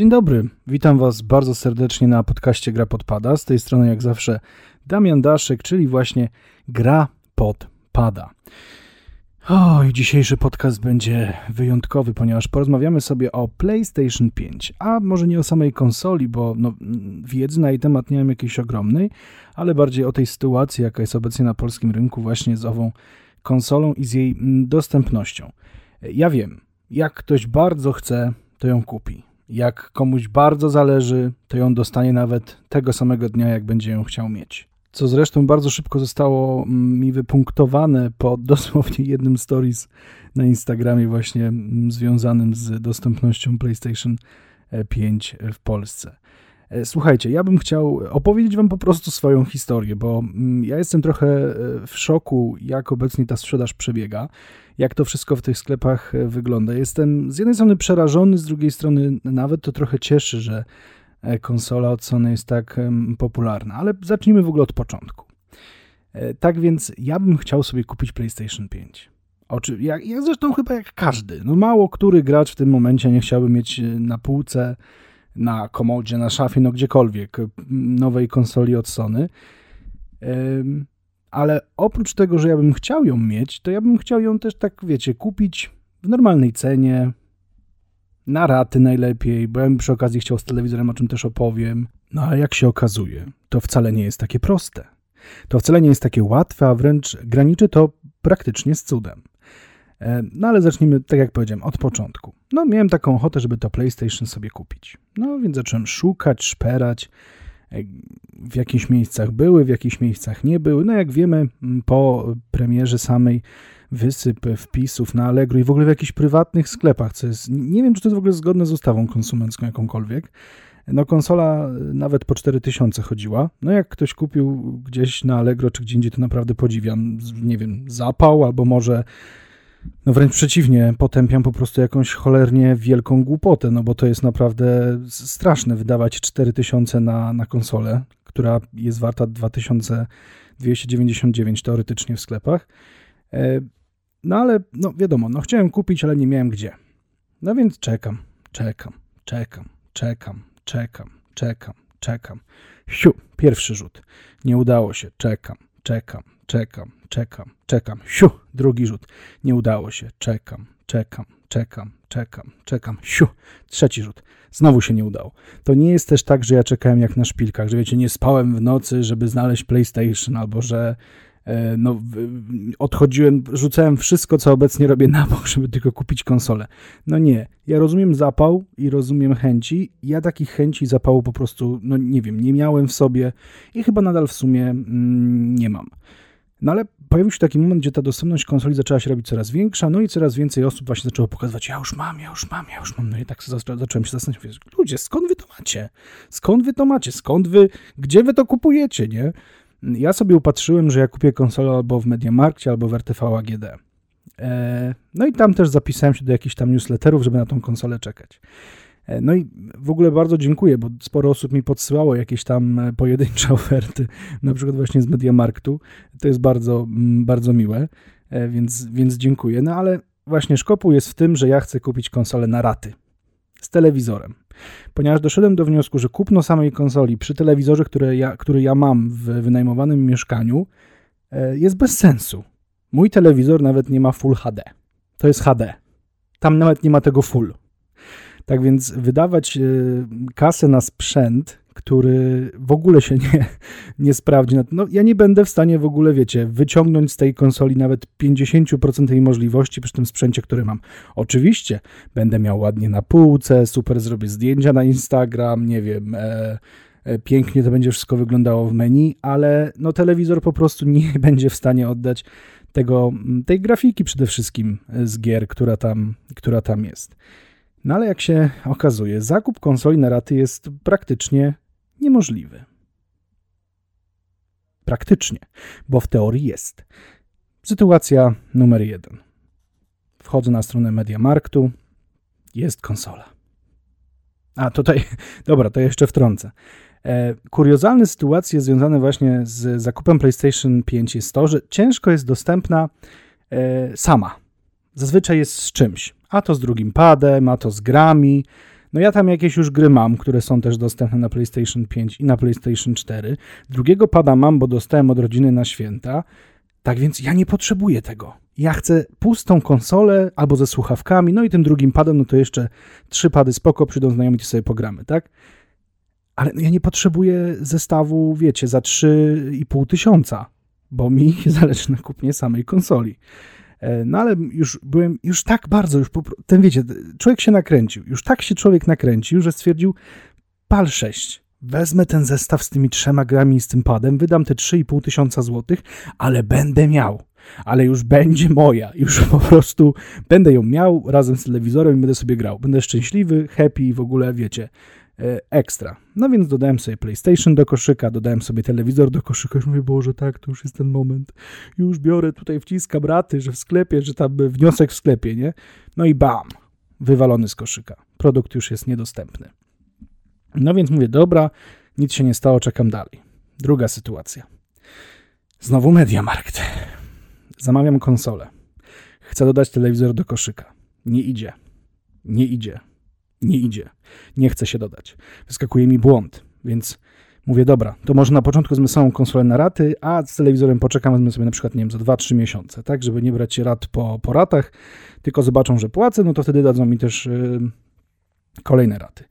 Dzień dobry, witam Was bardzo serdecznie na podcaście Gra Podpada. Z tej strony jak zawsze Damian Daszek, czyli właśnie Gra Podpada. Oj, dzisiejszy podcast będzie wyjątkowy, ponieważ porozmawiamy sobie o PlayStation 5, a może nie o samej konsoli, bo no, wiedzy na jej temat nie mam jakiejś ogromnej, ale bardziej o tej sytuacji, jaka jest obecnie na polskim rynku właśnie z ową konsolą i z jej mm, dostępnością. Ja wiem, jak ktoś bardzo chce, to ją kupi. Jak komuś bardzo zależy, to ją dostanie nawet tego samego dnia, jak będzie ją chciał mieć. Co zresztą bardzo szybko zostało mm, mi wypunktowane po dosłownie jednym stories na Instagramie, właśnie mm, związanym z dostępnością PlayStation 5 w Polsce. E, słuchajcie, ja bym chciał opowiedzieć Wam po prostu swoją historię, bo mm, ja jestem trochę e, w szoku, jak obecnie ta sprzedaż przebiega, jak to wszystko w tych sklepach e, wygląda. Jestem z jednej strony przerażony, z drugiej strony nawet to trochę cieszy, że konsola od Sony jest tak popularna, ale zacznijmy w ogóle od początku. Tak więc ja bym chciał sobie kupić PlayStation 5. Oczy, jak, jak zresztą chyba jak każdy. No mało który gracz w tym momencie nie chciałby mieć na półce na komodzie, na szafie, no gdziekolwiek, nowej konsoli od Sony. Ale oprócz tego, że ja bym chciał ją mieć, to ja bym chciał ją też tak, wiecie, kupić w normalnej cenie, na raty najlepiej, bo ja bym przy okazji chciał z telewizorem, o czym też opowiem. No ale jak się okazuje, to wcale nie jest takie proste. To wcale nie jest takie łatwe, a wręcz graniczy to praktycznie z cudem. E, no ale zacznijmy, tak jak powiedziałem, od początku. No miałem taką ochotę, żeby to PlayStation sobie kupić. No więc zacząłem szukać, szperać. E, w jakichś miejscach były, w jakichś miejscach nie były. No jak wiemy, po premierze samej wysyp wpisów na Allegro i w ogóle w jakichś prywatnych sklepach, co jest, nie wiem, czy to jest w ogóle zgodne z ustawą konsumencką jakąkolwiek. No konsola nawet po 4000 chodziła. No jak ktoś kupił gdzieś na Allegro czy gdzie indziej, to naprawdę podziwiam. Nie wiem, zapał albo może no wręcz przeciwnie, potępiam po prostu jakąś cholernie wielką głupotę, no bo to jest naprawdę straszne wydawać 4000 na, na konsolę, która jest warta 2299 teoretycznie w sklepach. E, no ale, no wiadomo, no chciałem kupić, ale nie miałem gdzie. No więc czekam, czekam, czekam, czekam, czekam, czekam, czekam. Siu, pierwszy rzut. Nie udało się, czekam, czekam, czekam, czekam, czekam. Siu, drugi rzut. Nie udało się. Czekam, czekam, czekam, czekam, czekam. Siu, trzeci rzut. Znowu się nie udało. To nie jest też tak, że ja czekałem jak na szpilkach, że wiecie, nie spałem w nocy, żeby znaleźć PlayStation, albo że e, no, odchodziłem, rzucałem wszystko, co obecnie robię na bok, żeby tylko kupić konsolę. No nie, ja rozumiem zapał i rozumiem chęci. Ja takich chęci zapału po prostu, no nie wiem, nie miałem w sobie i chyba nadal w sumie mm, nie mam. No ale pojawił się taki moment, gdzie ta dostępność konsoli zaczęła się robić coraz większa, no i coraz więcej osób właśnie zaczęło pokazywać, ja już mam, ja już mam, ja już mam. No i tak zacząłem się zastanawiać, ludzie, skąd wy to macie? Skąd wy to macie? Skąd wy, gdzie wy to kupujecie, nie? Ja sobie upatrzyłem, że ja kupię konsolę albo w Mediamarkcie, albo w RTV AGD. E, no i tam też zapisałem się do jakichś tam newsletterów, żeby na tą konsolę czekać. E, no i w ogóle bardzo dziękuję, bo sporo osób mi podsyłało jakieś tam e, pojedyncze oferty, na przykład właśnie z Mediamarktu. To jest bardzo, mm, bardzo miłe, e, więc, więc dziękuję. No ale właśnie szkopuł jest w tym, że ja chcę kupić konsolę na raty z telewizorem. Ponieważ doszedłem do wniosku, że kupno samej konsoli przy telewizorze, który ja, który ja mam w wynajmowanym mieszkaniu, jest bez sensu. Mój telewizor nawet nie ma Full HD. To jest HD. Tam nawet nie ma tego Full. Tak więc wydawać e, kasę na sprzęt, który w ogóle się nie, nie sprawdzi. No, ja nie będę w stanie w ogóle, wiecie, wyciągnąć z tej konsoli nawet 50% jej możliwości przy tym sprzęcie, który mam. Oczywiście będę miał ładnie na półce, super zrobię zdjęcia na Instagram, nie wiem, e, e, pięknie to będzie wszystko wyglądało w menu, ale no telewizor po prostu nie będzie w stanie oddać tego, tej grafiki przede wszystkim z gier, która tam, która tam jest. No ale jak się okazuje, zakup konsoli na raty jest praktycznie niemożliwy. Praktycznie, bo w teorii jest. Sytuacja numer jeden. Wchodzę na stronę Mediamarktu, jest konsola. A tutaj, dobra, to jeszcze wtrącę. E, kuriozalne sytuacje związane właśnie z zakupem PlayStation 5 jest to, że ciężko jest dostępna e, sama. Zazwyczaj jest z czymś a to z drugim padem, a to z grami. No ja tam jakieś już gry mam, które są też dostępne na PlayStation 5 i na PlayStation 4. Drugiego pada mam, bo dostałem od rodziny na święta. Tak więc ja nie potrzebuję tego. Ja chcę pustą konsolę albo ze słuchawkami, no i tym drugim padem, no to jeszcze trzy pady spoko, przyjdą znajomi, to sobie pogramy, tak? Ale ja nie potrzebuję zestawu, wiecie, za 3,5 tysiąca, bo mi zależy na kupnie samej konsoli. E, no ale już byłem, już tak bardzo, już po, ten wiecie, człowiek się nakręcił, już tak się człowiek nakręcił, że stwierdził, pal 6, wezmę ten zestaw z tymi trzema grami i z tym padem, wydam te 3,5 tysiąca złotych, ale będę miał, ale już będzie moja, już po prostu będę ją miał razem z telewizorem i będę sobie grał. Będę szczęśliwy, happy i w ogóle, wiecie, ekstra. No więc dodałem sobie PlayStation do koszyka, dodałem sobie telewizor do koszyka. Już mówię, Boże, tak, to już jest ten moment. Już biorę tutaj, wciskam raty, że w sklepie, że tam wniosek w sklepie, nie? No i bam, wywalony z koszyka. Produkt już jest niedostępny. No więc mówię, dobra, nic się nie stało, czekam dalej. Druga sytuacja. Znowu Mediamarkt. Zamawiam konsolę. Chcę dodać telewizor do koszyka. Nie idzie. Nie idzie nie idzie. Nie chce się dodać. Wyskakuje mi błąd, więc mówię, dobra, to może na początku wezmę samą konsolę na raty, a z telewizorem poczekam, wezmę sobie na przykład, nie wiem, za 2-3 miesiące, tak, żeby nie brać rat po, po ratach, tylko zobaczą, że płacę, no to wtedy dadzą mi też yy, kolejne raty.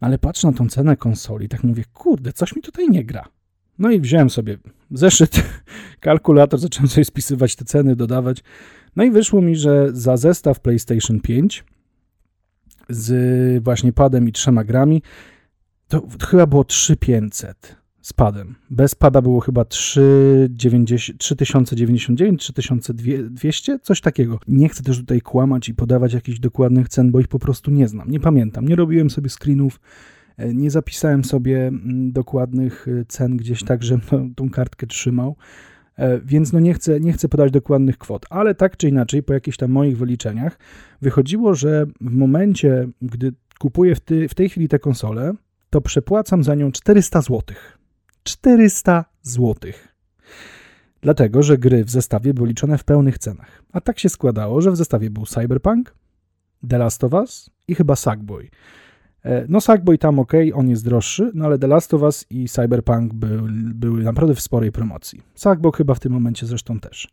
No ale patrzę na tą cenę konsoli, tak mówię, kurde, coś mi tutaj nie gra. No i wziąłem sobie zeszyt, kalkulator, zacząłem sobie spisywać te ceny, dodawać. No i wyszło mi, że za zestaw PlayStation 5 z właśnie padem i trzema grami, to chyba było 3500 z padem. Bez pada było chyba 3099, 3200, coś takiego. Nie chcę też tutaj kłamać i podawać jakichś dokładnych cen, bo ich po prostu nie znam. Nie pamiętam. Nie robiłem sobie screenów, e, nie zapisałem sobie mm, dokładnych e, cen gdzieś tak, żebym tą kartkę trzymał. E, więc no nie chcę, nie chcę podać dokładnych kwot, ale tak czy inaczej, po jakichś tam moich wyliczeniach, wychodziło, że w momencie, gdy kupuję w, ty, w tej chwili tę konsolę, to przepłacam za nią 400 zł. 400 zł. Dlatego, że gry w zestawie były liczone w pełnych cenach. A tak się składało, że w zestawie był Cyberpunk, The Last of Us i chyba Sackboy. E, no Sackboy tam ok, on jest droższy, no ale The Last of Us i Cyberpunk by, były naprawdę w sporej promocji. Sackboy chyba w tym momencie zresztą też.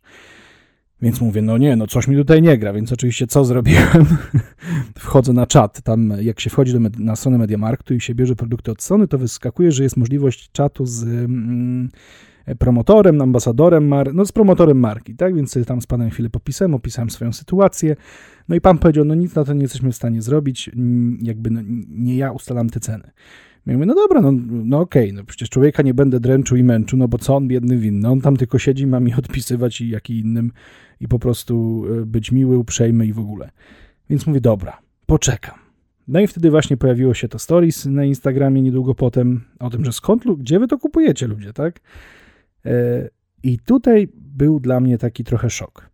Więc mówię, no nie, no coś mi tutaj nie gra, więc oczywiście co zrobiłem? Wchodzę na czat, tam jak się wchodzi do, na stronę Mediamarktu i się bierze produkty od Sony, to wyskakuje, że jest możliwość czatu z mm, promotorem, ambasadorem, mar- no z promotorem marki, tak? Więc tam z panem chwilę popisałem, opisałem swoją sytuację. No i pan powiedział, no nic na to nie jesteśmy w stanie zrobić, jakby no, nie ja ustalam te ceny. Ja mówię, no dobra, no, no okej, no przecież człowieka nie będę dręczył i męczył, no bo co on biedny winny? On tam tylko siedzi, ma mi odpisywać i jak i innym i po prostu e, być miły, uprzejmy i w ogóle. Więc mówię, dobra, poczekam. No i wtedy właśnie pojawiło się to stories na Instagramie niedługo potem o tym, że skąd, gdzie wy to kupujecie ludzie, tak? E, I tutaj był dla mnie taki trochę szok.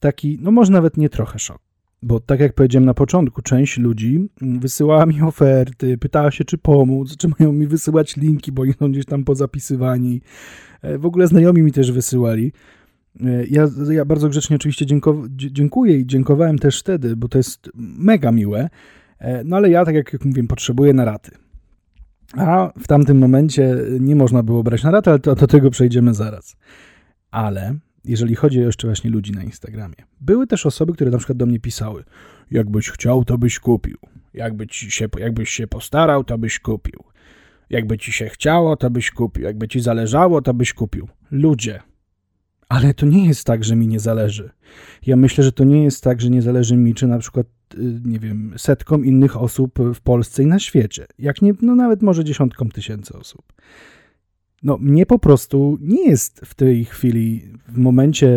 Taki, no może nawet nie trochę szok. Bo tak jak powiedziałem na początku, część ludzi wysyłała mi oferty, pytała się, czy pomóc, czy mają mi wysyłać linki, bo są gdzieś tam pozapisywani. E, w ogóle znajomi mi też wysyłali. E, ja, ja bardzo grzecznie oczywiście dziękuję i dziękowałem też wtedy, bo to jest mega miłe. No ale ja, tak jak mówiłem, potrzebuję na raty. A w tamtym momencie nie można było brać na ratę, ale to, do tego przejdziemy zaraz. Ale jeżeli chodzi o jeszcze właśnie ludzi na Instagramie, były też osoby, które na przykład do mnie pisały: Jakbyś chciał, to byś kupił. Jakby ci się, jakbyś się postarał, to byś kupił. Jakby ci się chciało, to byś kupił. Jakby ci zależało, to byś kupił. Ludzie, ale to nie jest tak, że mi nie zależy. Ja myślę, że to nie jest tak, że nie zależy mi, czy na przykład, y, nie wiem, setkom innych osób w Polsce i na świecie. Jak nie, no nawet może dziesiątkom tysięcy osób. No, mnie po prostu nie jest w tej chwili, w momencie,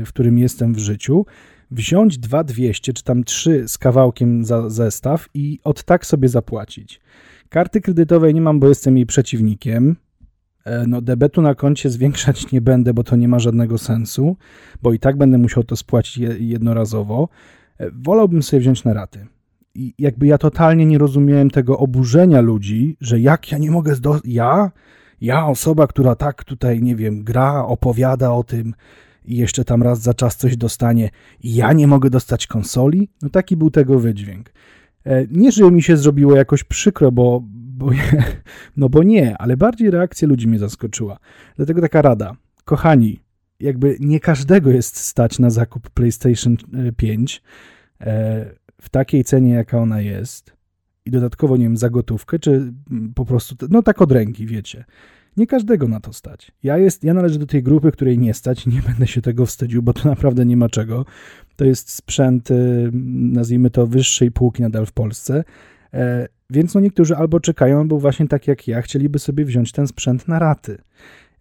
y, w którym jestem w życiu, wziąć 2200 czy tam 3 z kawałkiem za zestaw i od tak sobie zapłacić. Karty kredytowej nie mam, bo jestem jej przeciwnikiem. E, no debetu na koncie zwiększać nie będę, bo to nie ma żadnego sensu, bo i tak będę musiał to spłacić jednorazowo. E, wolałbym sobie wziąć na raty. I jakby ja totalnie nie rozumiałem tego oburzenia ludzi, że jak ja nie mogę zdo... ja, ja osoba, która tak tutaj, nie wiem, gra, opowiada o tym i jeszcze tam raz za czas coś dostanie ja nie mogę dostać konsoli? No taki był tego wydźwięk. E, nie, że mi się zrobiło jakoś przykro, bo, bo, no bo nie, ale bardziej reakcja ludzi mnie zaskoczyła. Dlatego taka rada. Kochani, jakby nie każdego jest stać na zakup PlayStation 5 e, w takiej cenie, jaka ona jest i dodatkowo, nie wiem, za gotówkę, czy po prostu, no tak od ręki, wiecie. Nie każdego na to stać. Ja, jest, ja należę do tej grupy, której nie stać, nie będę się tego wstydził, bo to naprawdę nie ma czego. To jest sprzęt, y, nazwijmy to, wyższej półki nadal w Polsce. E, więc no niektórzy albo czekają, albo właśnie tak jak ja, chcieliby sobie wziąć ten sprzęt na raty.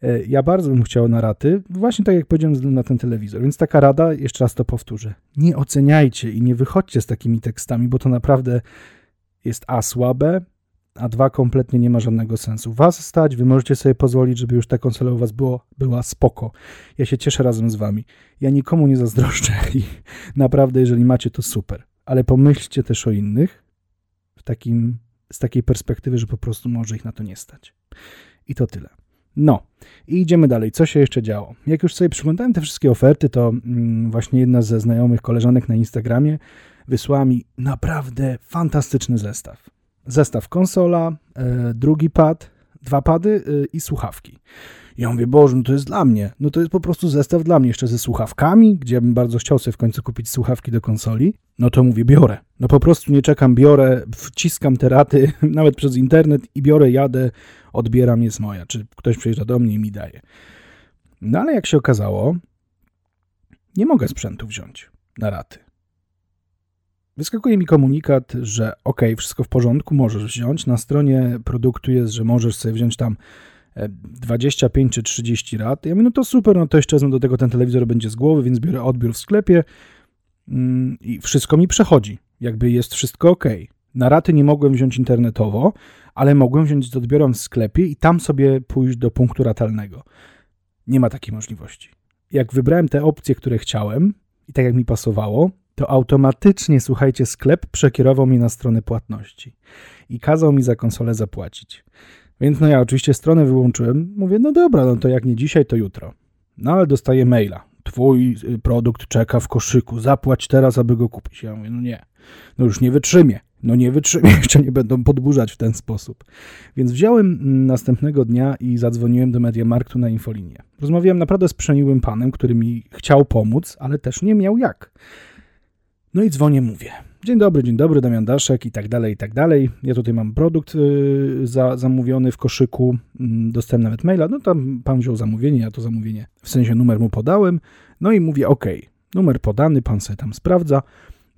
E, ja bardzo bym chciał na raty, właśnie tak jak powiedziałem na ten telewizor. Więc taka rada, jeszcze raz to powtórzę. Nie oceniajcie i nie wychodźcie z takimi tekstami, bo to naprawdę jest A słabe, a dwa kompletnie nie ma żadnego sensu. Was stać, wy możecie sobie pozwolić, żeby już ta konsola u was było, była spoko. Ja się cieszę razem z wami. Ja nikomu nie zazdroszczę i naprawdę, jeżeli macie, to super. Ale pomyślcie też o innych w takim, z takiej perspektywy, że po prostu może ich na to nie stać. I to tyle. No, i idziemy dalej. Co się jeszcze działo? Jak już sobie przyglądałem te wszystkie oferty, to mm, właśnie jedna ze znajomych koleżanek na Instagramie wysłała mi naprawdę fantastyczny zestaw zestaw konsola, e, drugi pad, dwa pady e, i słuchawki. Ja mówię, Boże, no to jest dla mnie. No to jest po prostu zestaw dla mnie, jeszcze ze słuchawkami, gdzie bym bardzo chciał sobie w końcu kupić słuchawki do konsoli. No to mówię, biorę. No po prostu nie czekam, biorę, wciskam te raty, nawet przez internet i biorę, jadę, odbieram, jest moja. Czy ktoś przyjeżdża do mnie i mi daje. No ale jak się okazało, nie mogę sprzętu wziąć na raty. Wyskakuje mi komunikat, że ok, wszystko w porządku, możesz wziąć. Na stronie produktu jest, że możesz sobie wziąć tam 25 e, czy 30 rat. Ja mówię, no to super, no to jeszcze do tego ten telewizor będzie z głowy, więc biorę odbiór w sklepie mm, i wszystko mi przechodzi. Jakby jest wszystko ok. Na raty nie mogłem wziąć internetowo, ale mogłem wziąć z odbiorem w sklepie i tam sobie pójść do punktu ratalnego. Nie ma takiej możliwości. Jak wybrałem te opcje, które chciałem i tak jak mi pasowało, to automatycznie, słuchajcie, sklep przekierował mnie na stronę płatności i kazał mi za konsolę zapłacić. Więc no ja oczywiście stronę wyłączyłem, mówię, no dobra, no to jak nie dzisiaj, to jutro. No ale dostaję maila. Twój y, produkt czeka w koszyku, zapłać teraz, aby go kupić. Ja mówię, no nie, no już nie wytrzymie. No nie wytrzymie, jeszcze nie będą podburzać w ten sposób. Więc wziąłem mm, następnego dnia i zadzwoniłem do Mediamarktu na infolinię. Rozmawiałem naprawdę z przeniłym panem, który mi chciał pomóc, ale też nie miał jak. No i dzwonię, mówię. Dzień dobry, dzień dobry, Damian Daszek i tak dalej, i tak dalej. Ja tutaj mam produkt y, za, zamówiony w koszyku, mm, dostałem nawet maila, no tam pan wziął zamówienie, ja to zamówienie, w sensie numer mu podałem, no i mówię, ok, numer podany, pan sobie tam sprawdza.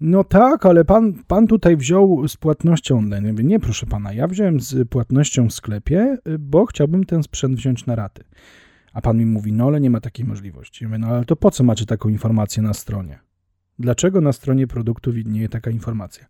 No tak, ale pan, pan tutaj wziął z płatnością online. Ja mówię, nie proszę pana, ja wziąłem z płatnością w sklepie, y, bo chciałbym ten sprzęt wziąć na raty. A pan mi mówi, no ale nie ma takiej możliwości. Ja mówię, no ale to po co macie taką informację na stronie? Dlaczego na stronie produktu widnieje taka informacja?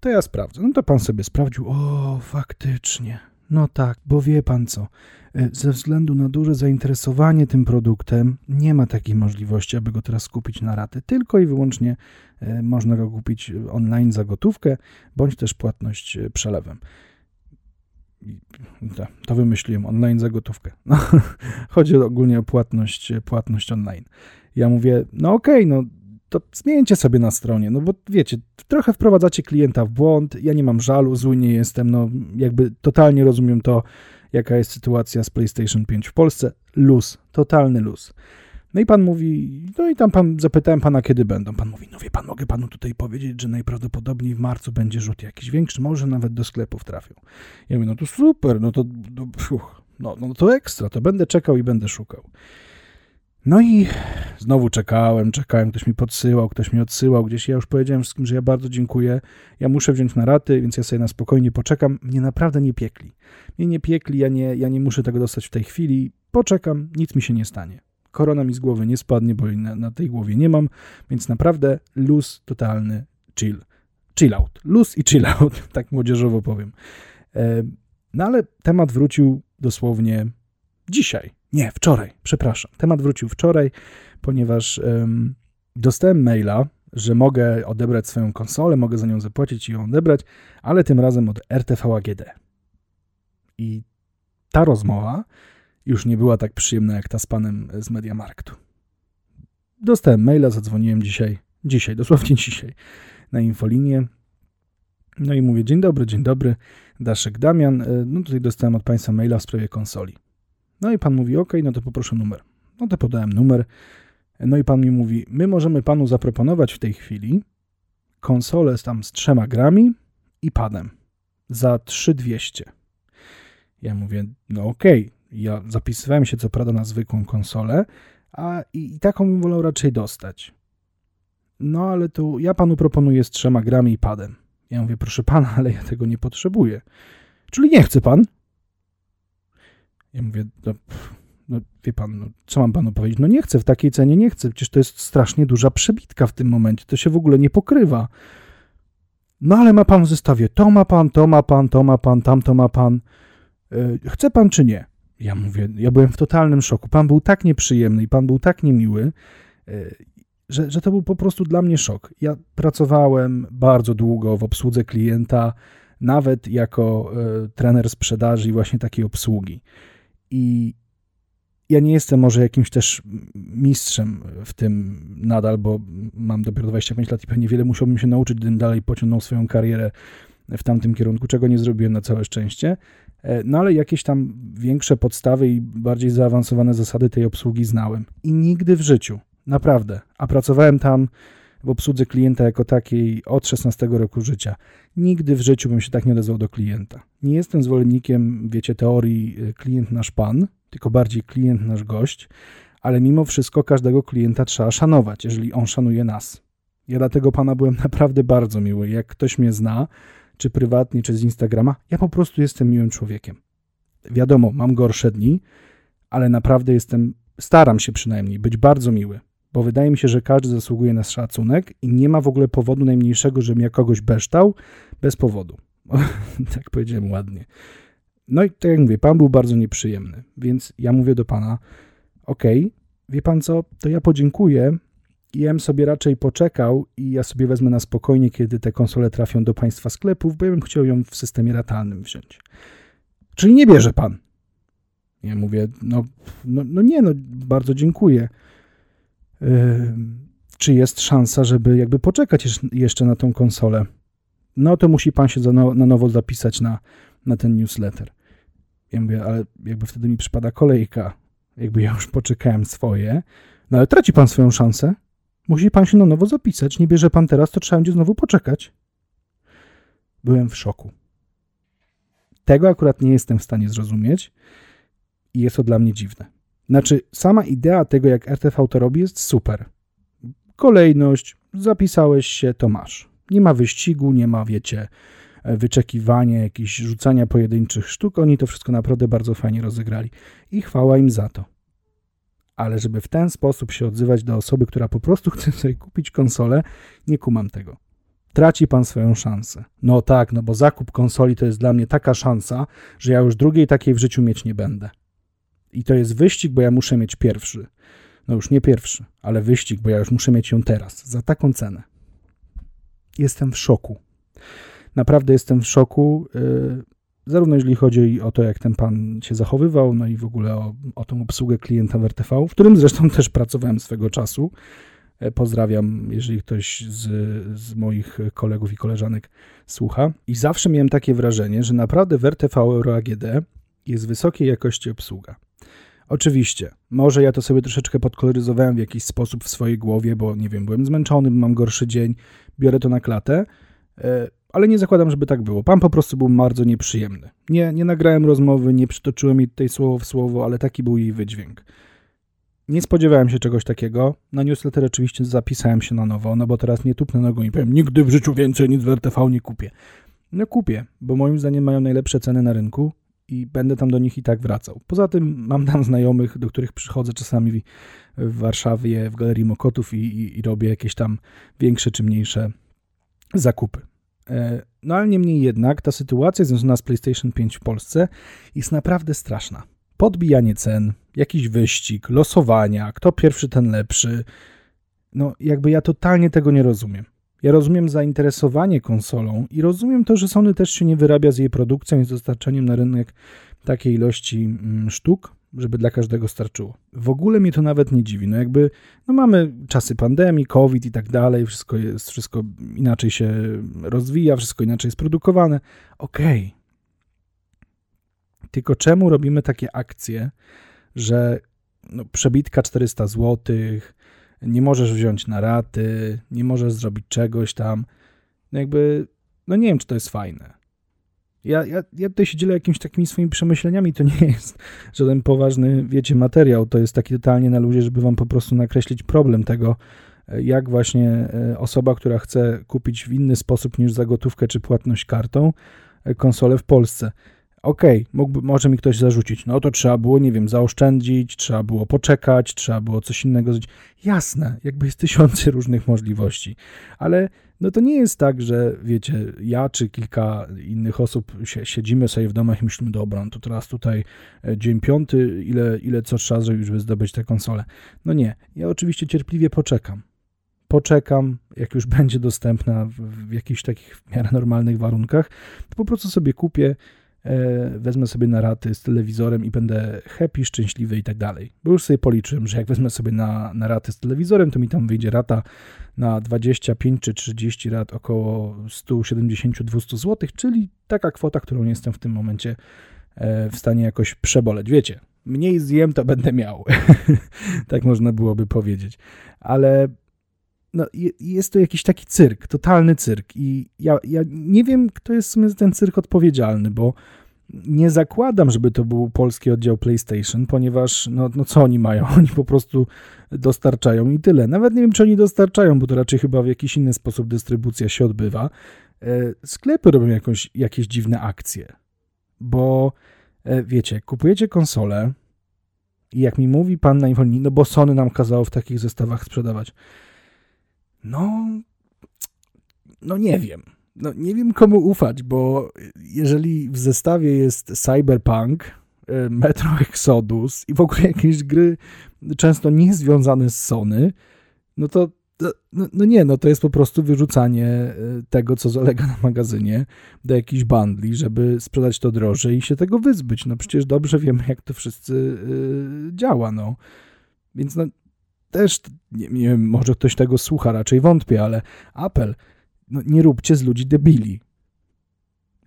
To ja sprawdzę. No to pan sobie sprawdził. O, faktycznie. No tak, bo wie pan co, e, ze względu na duże zainteresowanie tym produktem nie ma takiej możliwości, aby go teraz kupić na raty. Tylko i wyłącznie e, można go kupić online za gotówkę, bądź też płatność e, przelewem. To wymyśliłem, online za gotówkę. No, chodzi ogólnie o płatność, płatność online. Ja mówię, no okej, okay, no to zmieńcie sobie na stronie, no bo wiecie, trochę wprowadzacie klienta w błąd, ja nie mam żalu, zły nie jestem, no jakby totalnie rozumiem to, jaka jest sytuacja z PlayStation 5 w Polsce. Luz, totalny luz. No i pan mówi, no i tam pan, zapytałem pana, kiedy będą. Pan mówi, no wie pan, mogę panu tutaj powiedzieć, że najprawdopodobniej w marcu będzie rzut jakiś większy, może nawet do sklepów trafią. Ja mówię, no to super, no to, no, no, to ekstra, to będę czekał i będę szukał. No i znowu czekałem, czekałem, ktoś mi podsyłał, ktoś mi odsyłał gdzieś. Ja już powiedziałem wszystkim, że ja bardzo dziękuję. Ja muszę wziąć na raty, więc ja sobie na spokojnie poczekam. Mnie naprawdę nie piekli. Mnie nie piekli, ja nie, ja nie muszę tego dostać w tej chwili. Poczekam, nic mi się nie stanie. Korona mi z głowy nie spadnie, bo na, na tej głowie nie mam, więc naprawdę luz totalny, chill. Chill out. Luz i chill out, tak młodzieżowo powiem. E, no ale temat wrócił dosłownie dzisiaj. Nie, wczoraj, przepraszam. Temat wrócił wczoraj, ponieważ dostałem maila, że mogę odebrać swoją konsolę, mogę za nią zapłacić i ją odebrać, ale tym razem od RTV AGD. I ta rozmowa już nie była tak przyjemna jak ta z panem z Mediamarktu. Dostałem maila, zadzwoniłem dzisiaj, dzisiaj, dosłownie dzisiaj, na infolinię. No i mówię, dzień dobry, dzień dobry, Daszek Damian, e, no tutaj dostałem od Państwa maila w sprawie konsoli. No i Pan mówi, ok, no to poproszę numer. No to podałem numer, no i Pan mi mówi, my możemy Panu zaproponować w tej chwili konsolę z tam z trzema grami i padem za 3200. Ja mówię, no okej, okay. ja zapisywałem się co prawda na zwykłą konsolę, a i, i taką bym wolał raczej dostać. No ale tu ja panu proponuję z trzema grami i padem. Ja mówię, proszę pana, ale ja tego nie potrzebuję. Czyli nie chce pan? Ja mówię, no, no wie pan, no, co mam panu powiedzieć? No nie chcę, w takiej cenie nie chcę. Przecież to jest strasznie duża przebitka w tym momencie. To się w ogóle nie pokrywa. No ale ma pan w zestawie to ma pan, to ma pan, to ma pan, tamto ma pan. Yy, chce pan czy nie? Ja mówię, ja byłem w totalnym szoku. Pan był tak nieprzyjemny i pan był tak niemiły, yy, że, że to był po prostu dla mnie szok. Ja pracowałem bardzo długo w obsłudze klienta, nawet jako yy, trener sprzedaży i właśnie takiej obsługi. I ja nie jestem może jakimś też mistrzem w tym nadal, bo mam dopiero 25 lat i pewnie wiele musiałbym się nauczyć, gdybym dalej pociągnął swoją karierę w tamtym kierunku, czego nie zrobiłem na całe szczęście. E, no ale jakieś tam większe podstawy i bardziej zaawansowane zasady tej obsługi znałem. I nigdy w życiu, naprawdę, a pracowałem tam w obsłudze klienta jako takiej od 16 roku życia. Nigdy w życiu bym się tak nie odezwał do klienta. Nie jestem zwolennikiem, wiecie, teorii e, klient nasz pan, tylko bardziej klient nasz gość, ale mimo wszystko każdego klienta trzeba szanować, jeżeli on szanuje nas. Ja dlatego pana byłem naprawdę bardzo miły. Jak ktoś mnie zna, czy prywatnie, czy z Instagrama, ja po prostu jestem miłym człowiekiem. Wiadomo, mam gorsze dni, ale naprawdę jestem, staram się przynajmniej być bardzo miły, bo wydaje mi się, że każdy zasługuje na szacunek i nie ma w ogóle powodu najmniejszego, żebym ja kogoś beształ bez powodu. tak powiedziałem ładnie. No i tak jak mówię, pan był bardzo nieprzyjemny, więc ja mówię do pana, okej, okay, wie pan co, to ja podziękuję i ja bym sobie raczej poczekał i ja sobie wezmę na spokojnie, kiedy te konsole trafią do państwa sklepów, bo ja bym chciał ją w systemie ratalnym wziąć. Czyli nie bierze pan? Ja mówię, no, no, no nie, no bardzo dziękuję. Czy jest szansa, żeby jakby poczekać jeszcze na tą konsolę? No to musi pan się na nowo zapisać na, na ten newsletter. Ja mówię, ale jakby wtedy mi przypada kolejka. Jakby ja już poczekałem swoje. No ale traci pan swoją szansę. Musi pan się na nowo zapisać. Nie bierze pan teraz, to trzeba będzie znowu poczekać. Byłem w szoku. Tego akurat nie jestem w stanie zrozumieć i jest to dla mnie dziwne. Znaczy, sama idea tego, jak RTV to robi, jest super. Kolejność, zapisałeś się, to masz. Nie ma wyścigu, nie ma, wiecie, wyczekiwania, jakieś rzucania pojedynczych sztuk. Oni to wszystko naprawdę bardzo fajnie rozegrali i chwała im za to. Ale żeby w ten sposób się odzywać do osoby, która po prostu chce sobie kupić konsolę, nie kumam tego. Traci pan swoją szansę. No tak, no bo zakup konsoli to jest dla mnie taka szansa, że ja już drugiej takiej w życiu mieć nie będę. I to jest wyścig, bo ja muszę mieć pierwszy. No już nie pierwszy, ale wyścig, bo ja już muszę mieć ją teraz, za taką cenę. Jestem w szoku. Naprawdę jestem w szoku, y, zarówno jeżeli chodzi o to, jak ten pan się zachowywał, no i w ogóle o, o tą obsługę klienta w RTV, w którym zresztą też pracowałem swego czasu. E, pozdrawiam, jeżeli ktoś z, z moich kolegów i koleżanek słucha. I zawsze miałem takie wrażenie, że naprawdę w RTV Euro AGD jest wysokiej jakości obsługa. Oczywiście, może ja to sobie troszeczkę podkoloryzowałem w jakiś sposób w swojej głowie, bo nie wiem, byłem zmęczony, mam gorszy dzień, biorę to na klatę, e, ale nie zakładam, żeby tak było. Pan po prostu był bardzo nieprzyjemny. Nie, nie nagrałem rozmowy, nie przytoczyłem jej tutaj słowo w słowo, ale taki był jej wydźwięk. Nie spodziewałem się czegoś takiego. Na newsletter oczywiście zapisałem się na nowo, no bo teraz nie tupnę nogą i powiem, nigdy w życiu więcej nic w RTV nie kupię. No kupię, bo moim zdaniem mają najlepsze ceny na rynku i będę tam do nich i tak wracał. Poza tym mam tam znajomych, do których przychodzę czasami w Warszawie, w Galerii Mokotów i, i, i robię jakieś tam większe czy mniejsze zakupy. E, no ale niemniej jednak ta sytuacja związana z PlayStation 5 w Polsce jest naprawdę straszna. Podbijanie cen, jakiś wyścig, losowania, kto pierwszy, ten lepszy. No jakby ja totalnie tego nie rozumiem. Ja rozumiem zainteresowanie konsolą i rozumiem to, że Sony też się nie wyrabia z jej produkcją i z dostarczeniem na rynek takiej ilości mm, sztuk, żeby dla każdego starczyło. W ogóle mnie to nawet nie dziwi. No jakby, no mamy czasy pandemii, COVID i tak dalej, wszystko jest, wszystko inaczej się rozwija, wszystko inaczej jest produkowane. Okej. Okay. Tylko czemu robimy takie akcje, że no, przebitka 400 zł, nie możesz wziąć na raty, nie możesz zrobić czegoś tam. No jakby, no nie wiem, czy to jest fajne. Ja, ja, ja tutaj się dzielę jakimiś takimi swoimi przemyśleniami, to nie jest żaden poważny, wiecie, materiał, to jest taki totalnie na ludzie, żeby wam po prostu nakreślić problem tego, jak właśnie e, osoba, która chce kupić w inny sposób niż za gotówkę czy płatność kartą e, konsolę w Polsce, okej, okay, może mi ktoś zarzucić, no to trzeba było, nie wiem, zaoszczędzić, trzeba było poczekać, trzeba było coś innego zrobić. Jasne, jakby jest tysiące różnych możliwości, ale no to nie jest tak, że wiecie, ja czy kilka innych osób siedzimy sobie w domach i myślimy, dobra, no to teraz tutaj e, dzień piąty, ile, ile co trzeba zrobić, żeby zdobyć tę konsolę. No nie, ja oczywiście cierpliwie poczekam. Poczekam, jak już będzie dostępna w, w jakichś takich w miarę normalnych warunkach, to po prostu sobie kupię, wezmę sobie na raty z telewizorem i będę happy, szczęśliwy i tak dalej. Bo już sobie policzyłem, że jak wezmę sobie na, na raty z telewizorem, to mi tam wyjdzie rata na 25 czy 30 rat około 170-200 zł, czyli taka kwota, którą jestem w tym momencie e, w stanie jakoś przeboleć. Wiecie, mniej zjem, to będę miał. tak można byłoby powiedzieć. Ale no, jest to jakiś taki cyrk, totalny cyrk. I ja, ja nie wiem, kto jest w sumie za ten cyrk odpowiedzialny, bo nie zakładam, żeby to był polski oddział PlayStation, ponieważ no, no co oni mają? Oni po prostu dostarczają i tyle. Nawet nie wiem, czy oni dostarczają, bo to raczej chyba w jakiś inny sposób dystrybucja się odbywa. E, sklepy robią jakąś, jakieś dziwne akcje, bo e, wiecie, kupujecie konsolę i jak mi mówi pan na infolinii, no bo Sony nam kazało w takich zestawach sprzedawać. No, no nie wiem. No nie wiem komu ufać, bo jeżeli w zestawie jest Cyberpunk, e, Metro Exodus i w ogóle jakieś gry często niezwiązane z Sony, no to no, no, nie, no to jest po prostu wyrzucanie e, tego, co zalega na magazynie do jakichś bandli, żeby sprzedać to drożej i się tego wyzbyć. No przecież dobrze wiemy, jak to wszyscy yy, działa, no. Więc no, też, nie, nie wiem, może ktoś tego słucha, raczej wątpię, ale apel, no nie róbcie z ludzi debili.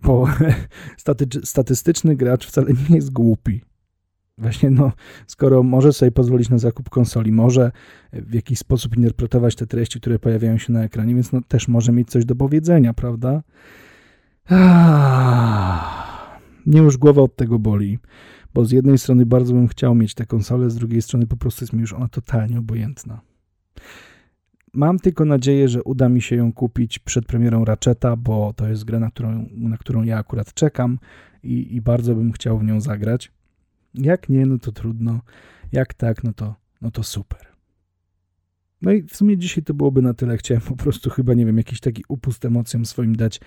Bo staty, statystyczny gracz wcale nie jest głupi. Właśnie, no, skoro może sobie pozwolić na zakup konsoli, może w jakiś sposób interpretować te treści, które pojawiają się na ekranie, więc no, też może mieć coś do powiedzenia, prawda? Mnie już głowa od tego boli bo z jednej strony bardzo bym chciał mieć tę konsolę, z drugiej strony po prostu jest mi już ona totalnie obojętna. Mam tylko nadzieję, że uda mi się ją kupić przed premierą Ratcheta, bo to jest gra, na którą, na którą ja akurat czekam i, i bardzo bym chciał w nią zagrać. Jak nie, no to trudno. Jak tak, no to, no to super. No i w sumie dzisiaj to byłoby na tyle. Chciałem po prostu chyba, nie wiem, jakiś taki upust emocjom swoim dać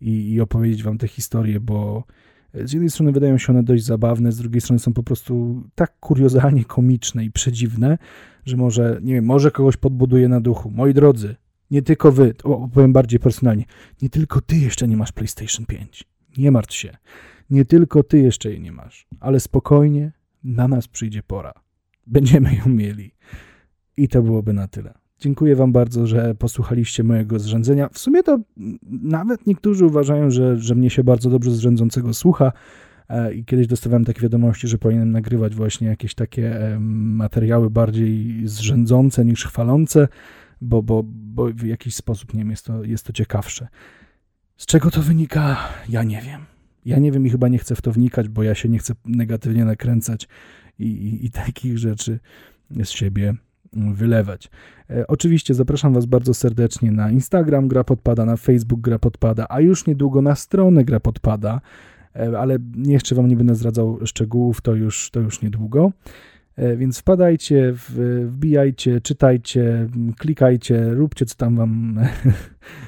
i, i opowiedzieć wam tę historię, bo z jednej strony wydają się one dość zabawne, z drugiej strony są po prostu tak kuriozalnie komiczne i przedziwne, że może, nie wiem, może kogoś podbuduje na duchu. Moi drodzy, nie tylko wy, opowiem bardziej personalnie, nie tylko ty jeszcze nie masz PlayStation 5. Nie martw się. Nie tylko ty jeszcze jej nie masz, ale spokojnie, na nas przyjdzie pora. Będziemy ją mieli. I to byłoby na tyle. Dziękuję Wam bardzo, że posłuchaliście mojego zrzędzenia. W sumie to nawet niektórzy uważają, że, że mnie się bardzo dobrze zrzędzącego słucha e, i kiedyś dostawałem takie wiadomości, że powinienem nagrywać właśnie jakieś takie materiały bardziej zrzędzące niż chwalące, bo, bo, bo w jakiś sposób, nie wiem, jest to, jest to ciekawsze. Z czego to wynika? Ja nie wiem. Ja nie wiem i chyba nie chcę w to wnikać, bo ja się nie chcę negatywnie nakręcać i, i, i takich rzeczy z siebie wylewać. E, oczywiście zapraszam Was bardzo serdecznie na Instagram Gra Podpada, na Facebook Gra Podpada, a już niedługo na stronę Gra Podpada, e, ale jeszcze Wam nie będę zdradzał szczegółów, to już, to już niedługo. E, więc wpadajcie, wbijajcie, czytajcie, klikajcie, róbcie co tam Wam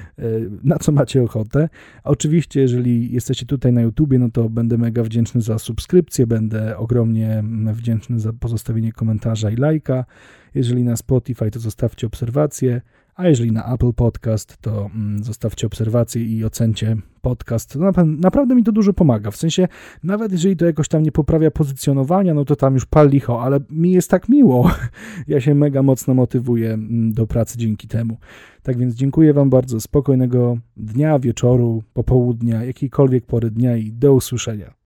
na co macie ochotę. Oczywiście, jeżeli jesteście tutaj na YouTubie, no to będę mega wdzięczny za subskrypcję, będę ogromnie wdzięczny za pozostawienie komentarza i lajka. Jeżeli na Spotify, to zostawcie obserwację, A jeżeli na Apple Podcast, to mm, zostawcie obserwację i ocencie podcast. Naprawdę mi to dużo pomaga. W sensie, nawet jeżeli to jakoś tam nie poprawia pozycjonowania, no to tam już pal licho, ale mi jest tak miło. Ja się mega mocno motywuję mm, do pracy dzięki temu. Tak więc dziękuję Wam bardzo. Spokojnego dnia, wieczoru, popołudnia, jakiejkolwiek pory dnia i do usłyszenia.